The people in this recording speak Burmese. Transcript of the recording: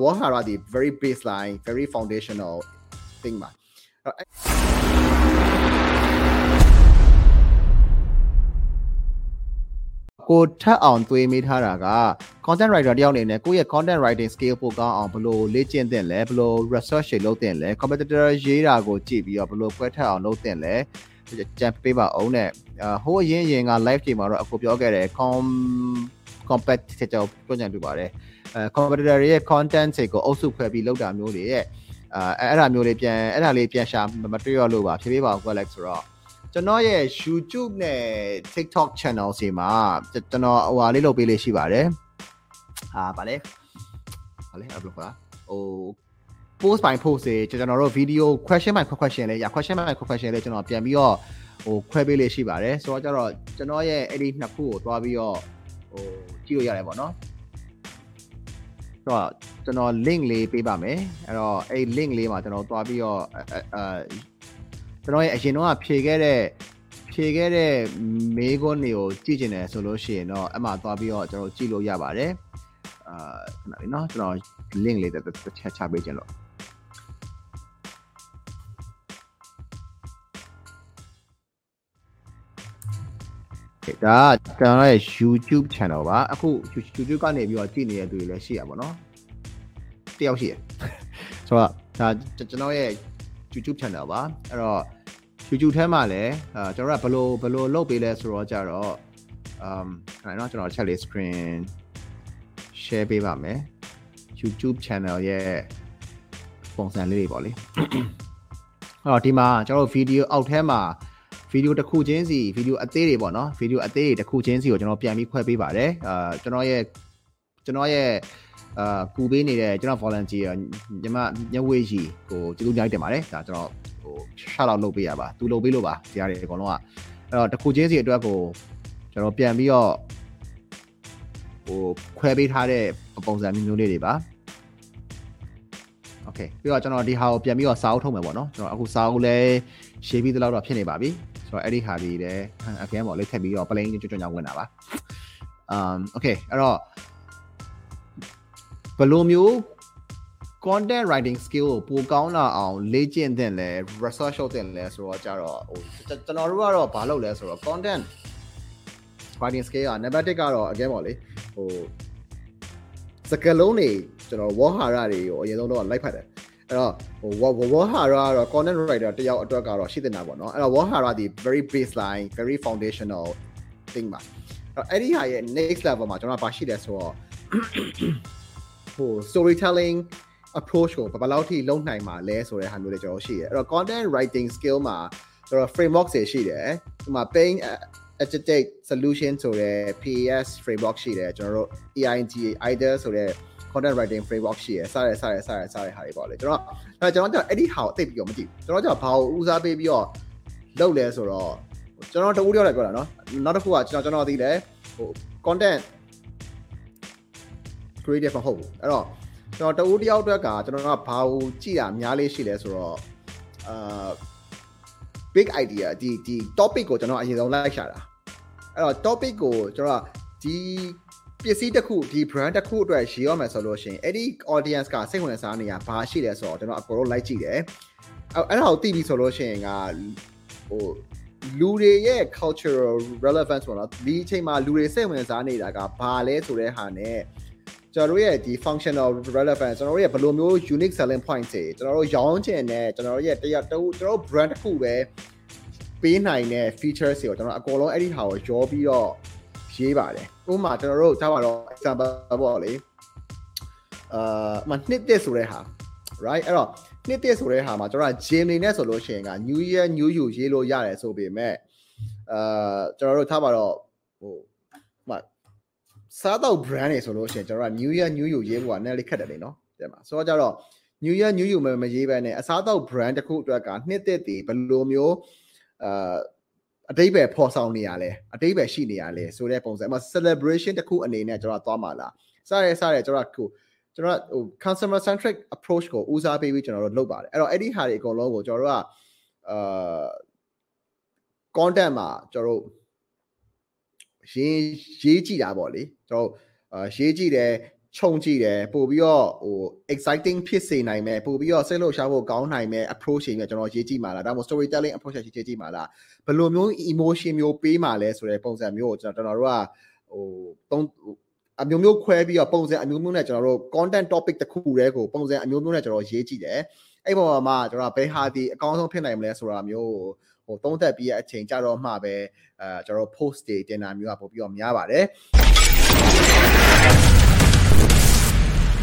wall hara ဒီ very baseline very foundational thing ပါကိုထက်အောင်သွေးမိထားတာက content writer တယောက်အနေနဲ့ကိုယ့်ရဲ့ content writing skill ပိုကောင်းအောင်ဘယ်လိုလေ့ကျင့်သင့်လဲဘယ်လို research တွေလုပ်သင့်လဲ competitor ရေးတာကိုကြည့်ပြီးတော့ဘယ်လိုပွဲထက်အောင်လုပ်သင့်လဲကြံပေးပါအောင်နဲ့ဟိုအရင်ရင်က live ချိန်မှာတော့အခုပြောခဲ့တယ် com competitor ကြောင့်ပြောကြံပြပါတယ် အဲ competitor ရဲ့ content တွေကိုအုပ်စုဖွဲ့ပြီးလုပ်တာမျိုးတွေရဲ့အဲအဲ့ဒါမျိုးလေးပြန်အဲ့ဒါလေးပြန်ရှာမတွေ့ရလို့ပါဖြည်းဖြည်းပါ Alex ဆိုတော့ကျွန်တော်ရဲ့ YouTube နဲ့ TikTok channel စီမှာကျွန်တော်ဟိုဟာလေးလုပ်ပေးလေးရှိပါတယ်ဟာဗာလဲဗာလဲ upload ပါဟို post by post တွေကျွန်တော်တို့ video question by question လေးရ question by question လေးကျွန်တော်ပြန်ပြီးတော့ဟိုခွဲပေးလေးရှိပါတယ်ဆိုတော့ကျတော့ကျွန်တော်ရဲ့အဲ့ဒီနှစ်ခုကိုတွားပြီးတော့ဟိုကြည့်လို့ရတယ်ပေါ့နော် ဆိုတော့ကျွန်တော် link လေးပေးပါမယ်အဲ့တော့အဲ့ link လေးမှာကျွန်တော်တွားပြီးတော့အဲကျွန်တော်ရဲ့အရင်တော့ဖြေခဲ့တဲ့ဖြေခဲ့တဲ့မေးခွန်းတွေကိုကြည့်ကျင်တယ်ဆိုလို့ရှိရင်တော့အမှသွားပြီးတော့ကျွန်တော်ကြည့်လို့ရပါတယ်အာခဏလေးเนาะကျွန်တော် link လေးတစ်ချက်ချပေးခြင်းလို့ ဒါကျွန်တော်ရဲ့ YouTube channel ပါအခု YouTube ကနေပြီးတော့ကြည့်နေတဲ့သူတွေလည်းရှိရပါတော့တယောက်ရှိရဆိုတော့ဒါကျွန်တော်ရဲ့ YouTube channel ပါအဲ့တော့ YouTube ထဲမှာလည်းအာကျွန်တော်ကဘယ်လိုဘယ်လိုလုပ်ပေးလဲဆိုတော့ကြတော့ um အဲ့တော့ကျွန်တော်ချက်လေး screen share ပေးပါမယ် YouTube channel ရဲ့ပုံစံလေးတွေပေါ့လေအဲ့တော့ဒီမှာကျွန်တော်တို့ video အောက်ထဲမှာ ဗီဒီယိုတစ်ခုချင်းစီဗီဒီယိုအသေးတွေပေါ့နော်ဗီဒီယိုအသေးတွေတစ်ခုချင်းစီကိုကျွန်တော်ပြန်ပြီးခွဲပေးပါတယ်အာကျွန်တော်ရဲ့ကျွန်တော်ရဲ့အာကူပေးနေတဲ့ကျွန်တော် volunteer ညီမညဝေးကြီးကိုကျေးဇူးများတင်ပါတယ်ဒါကျွန်တော်ဟို shout out လုပ်ပေးရပါသူလုပ်ပေးလို့ပါဒီအရာတွေအကုန်လုံးကအဲ့တော့တစ်ခုချင်းစီအတွက်ကိုကျွန်တော်ပြန်ပြီးတော့ဟိုခွဲပေးထားတဲ့ပုံစံမျိုးမျိုးလေးတွေပါ okay ပြီးတော့ကျွန်တော်ဒီဟာကိုပြန်ပြီးတော့စာအုပ်ထုတ်မယ်ပေါ့နော်ကျွန်တော်အခုစာအုပ်လည်းရေးပြီးသလောက်တော့ဖြစ်နေပါပြီ ဆိုတော့အဲ့ဒီဟာဒီလည်း again ပေါ့လေးထပ်ပြီးတော့ plain ကြွကြွကြွဝင်တာပါ um okay အဲ့တော့ဘယ်လိုမျိုး content writing skill ကိုပိုကောင်းလာအောင်လေ့ကျင့်သင့်လဲ research လုပ်သင့်လဲဆိုတော့ကြတော့ဟိုကျွန်တော်တို့ကတော့ဘာလုပ်လဲဆိုတော့ content writing skill က number 1ကတော့ again ပေါ့လေဟိုစကလုံးတွေကျွန်တော် wall ဟာရတွေကိုအရင်ဆုံးတော့လိုက်ဖတ်တယ် အဲ့တော့ဟို wall ဟာရကတော့ content writer တယောက်အတွက်ကတော့ရှိတင်တာပေါ့နော်အဲ့တော့ wall ဟာရဒီ very baseline very foundational thing ပါအဲ့ဒီဟာရဲ့ next level မှာကျွန်တော်ကဘာရှိလဲဆိုတော့ဟို storytelling approach ကိုဘယ်လောက်ထိလုံးနိုင်မှာလဲဆိုတဲ့ဟာမျိုးတွေကျွန်တော်ရှိတယ်အဲ့တော့ content writing skill မှာကျွန်တော် framework တွေရှိတယ်ဒီမှာ pain agitate solution ဆိုတဲ့ PAS framework ရှိတယ်ကျွန်တော်တို့ EING either ဆိုတဲ့ content writing framework ရှိရယ်စရဲစရဲစရဲစရဲဟာတွေပေါ့လေကျွန်တော်အဲကျွန်တော်ကျအဲ့ဒီဟာကိုအသိပြီးတော့မသိဘူးကျွန်တော်ကျဘာကိုဦးစားပေးပြီးတော့လုပ်လဲဆိုတော့ကျွန်တော်တကူတယောက်လည်းပြောတာနော်နောက်တစ်ခုကကျွန်တော်ကျွန်တော်သိတယ်ဟို content creative မဟုတ်ဘူးအဲ့တော့ကျွန်တော်တဦးတယောက်အတွက်ကကျွန်တော်ကဘာကိုကြည့်တာများလေးရှိလဲဆိုတော့အာ big idea ဒီဒီ topic ကိုကျွန်တော်အရင်ဆုံးလိုက်ရှာတာအဲ့တော့ topic ကိုကျွန်တော်ကဒီ ပစ္စည်းတစ်ခုဒီ brand တစ်ခုအတွက်ရေးရမယ်ဆိုလို့ရှိရင်အဲ့ဒီ audience ကစိတ်ဝင်စားနေတာဘာရှိလဲဆိုတော့ကျွန်တော်အကုန်လုံးလိုက်ကြည့်တယ်အဲ့ဒါကိုသိပြီဆိုလို့ရှိရင်ကဟိုလူတွေရဲ့ cultural relevance ပေါ့နော်ဒီအချိန်မှာလူတွေစိတ်ဝင်စားနေတာကဘာလဲဆိုတဲ့ဟာနဲ့ကျွန်တော်တို့ရဲ့ဒီ functional relevance ကျွန်တော်တို့ရဲ့ဘယ်လိုမျိုး unique selling point တွေကျွန်တော်တို့ရောင်းချင်တဲ့ကျွန်တော်တို့ရဲ့တရားတူကျွန်တော်တို့ brand တစ်ခုပဲပေးနိုင်တဲ့ features တွေကိုကျွန်တော်အကုန်လုံးအဲ့ဒီဟာကိုရောပြီးတော့ ရေးပါတယ်ဥပမာကျွန်တော်တို့ထားပါတော့ example ပေါ့လေအာမနှစ်တက်ဆိုတဲ့ဟာ right အဲ့တော့နှစ်တက်ဆိုတဲ့ဟာမှာကျွန်တော်က gym နေနဲ့ဆိုလို့ရှိရင်က new year new you ရေးလို့ရတယ်ဆိုပေမဲ့အာကျွန်တော်တို့ထားပါတော့ဟိုမစားတော့ brand တွေဆိုလို့ရှိရင်ကျွန်တော်က new year new you ရေးဖို့ကနည်းလေးခက်တယ်လေနော်တဲ့မှာဆိုတော့ကြတော့ new year new you မမရေးဘဲနဲ့အစားတော့ brand တစ်ခုအတွက်ကနှစ်သက်တည်ဘယ်လိုမျိုးအာ အတိတ်ပဲဖော်ဆောင်နေရလဲအတိတ်ပဲရှိနေရလဲဆိုတဲ့ပုံစံအမ celebration တစ်ခုအနေနဲ့ကျွန်တော်သွားမှာလားစရဲစရဲကျွန်တော်ခုကျွန်တော်ဟို consumer centric approach ကိုဦးစားပေးပြီးကျွန်တော်တို့လုပ်ပါတယ်အဲ့တော့အဲ့ဒီဟာတွေအကုန်လုံးကိုကျွန်တော်တို့ကအာ content မှာကျွန်တော်တို့ရေးရေးကြည့်တာပေါ့လေကျွန်တော်အာရေးကြည့်တယ် ခြုံကြည့်တယ်ပို့ပြီးတော့ဟို exciting ဖြစ်စေနိုင်မယ်ပို့ပြီးတော့စိတ်လှုပ်ရှားဖို့ကောင်းနိုင်မယ် approach တွေကျွန်တော်ရေးကြည့်မှာလားဒါမှမဟုတ် storytelling approach ရေးကြည့်မှာလားဘယ်လိုမျိုး emotion မျိုးပေးမှာလဲဆိုတဲ့ပုံစံမျိုးကိုကျွန်တော်တို့ကဟိုသုံးအမျိုးမျိုးခွဲပြီးတော့ပုံစံအမျိုးမျိုးနဲ့ကျွန်တော်တို့ content topic တစ်ခုတည်းကိုပုံစံအမျိုးမျိုးနဲ့ကျွန်တော်ရေးကြည့်တယ်အဲ့ပေါ်မှာကျွန်တော်ဘယ်ဟာဒီအကောင်းဆုံးဖြစ်နိုင်မလဲဆိုတာမျိုးဟိုသုံးသက်ပြီးအချိန်ကြတော့မှပဲအဲကျွန်တော် post တွေတင်တာမျိုးကပို့ပြီးတော့များပါတယ်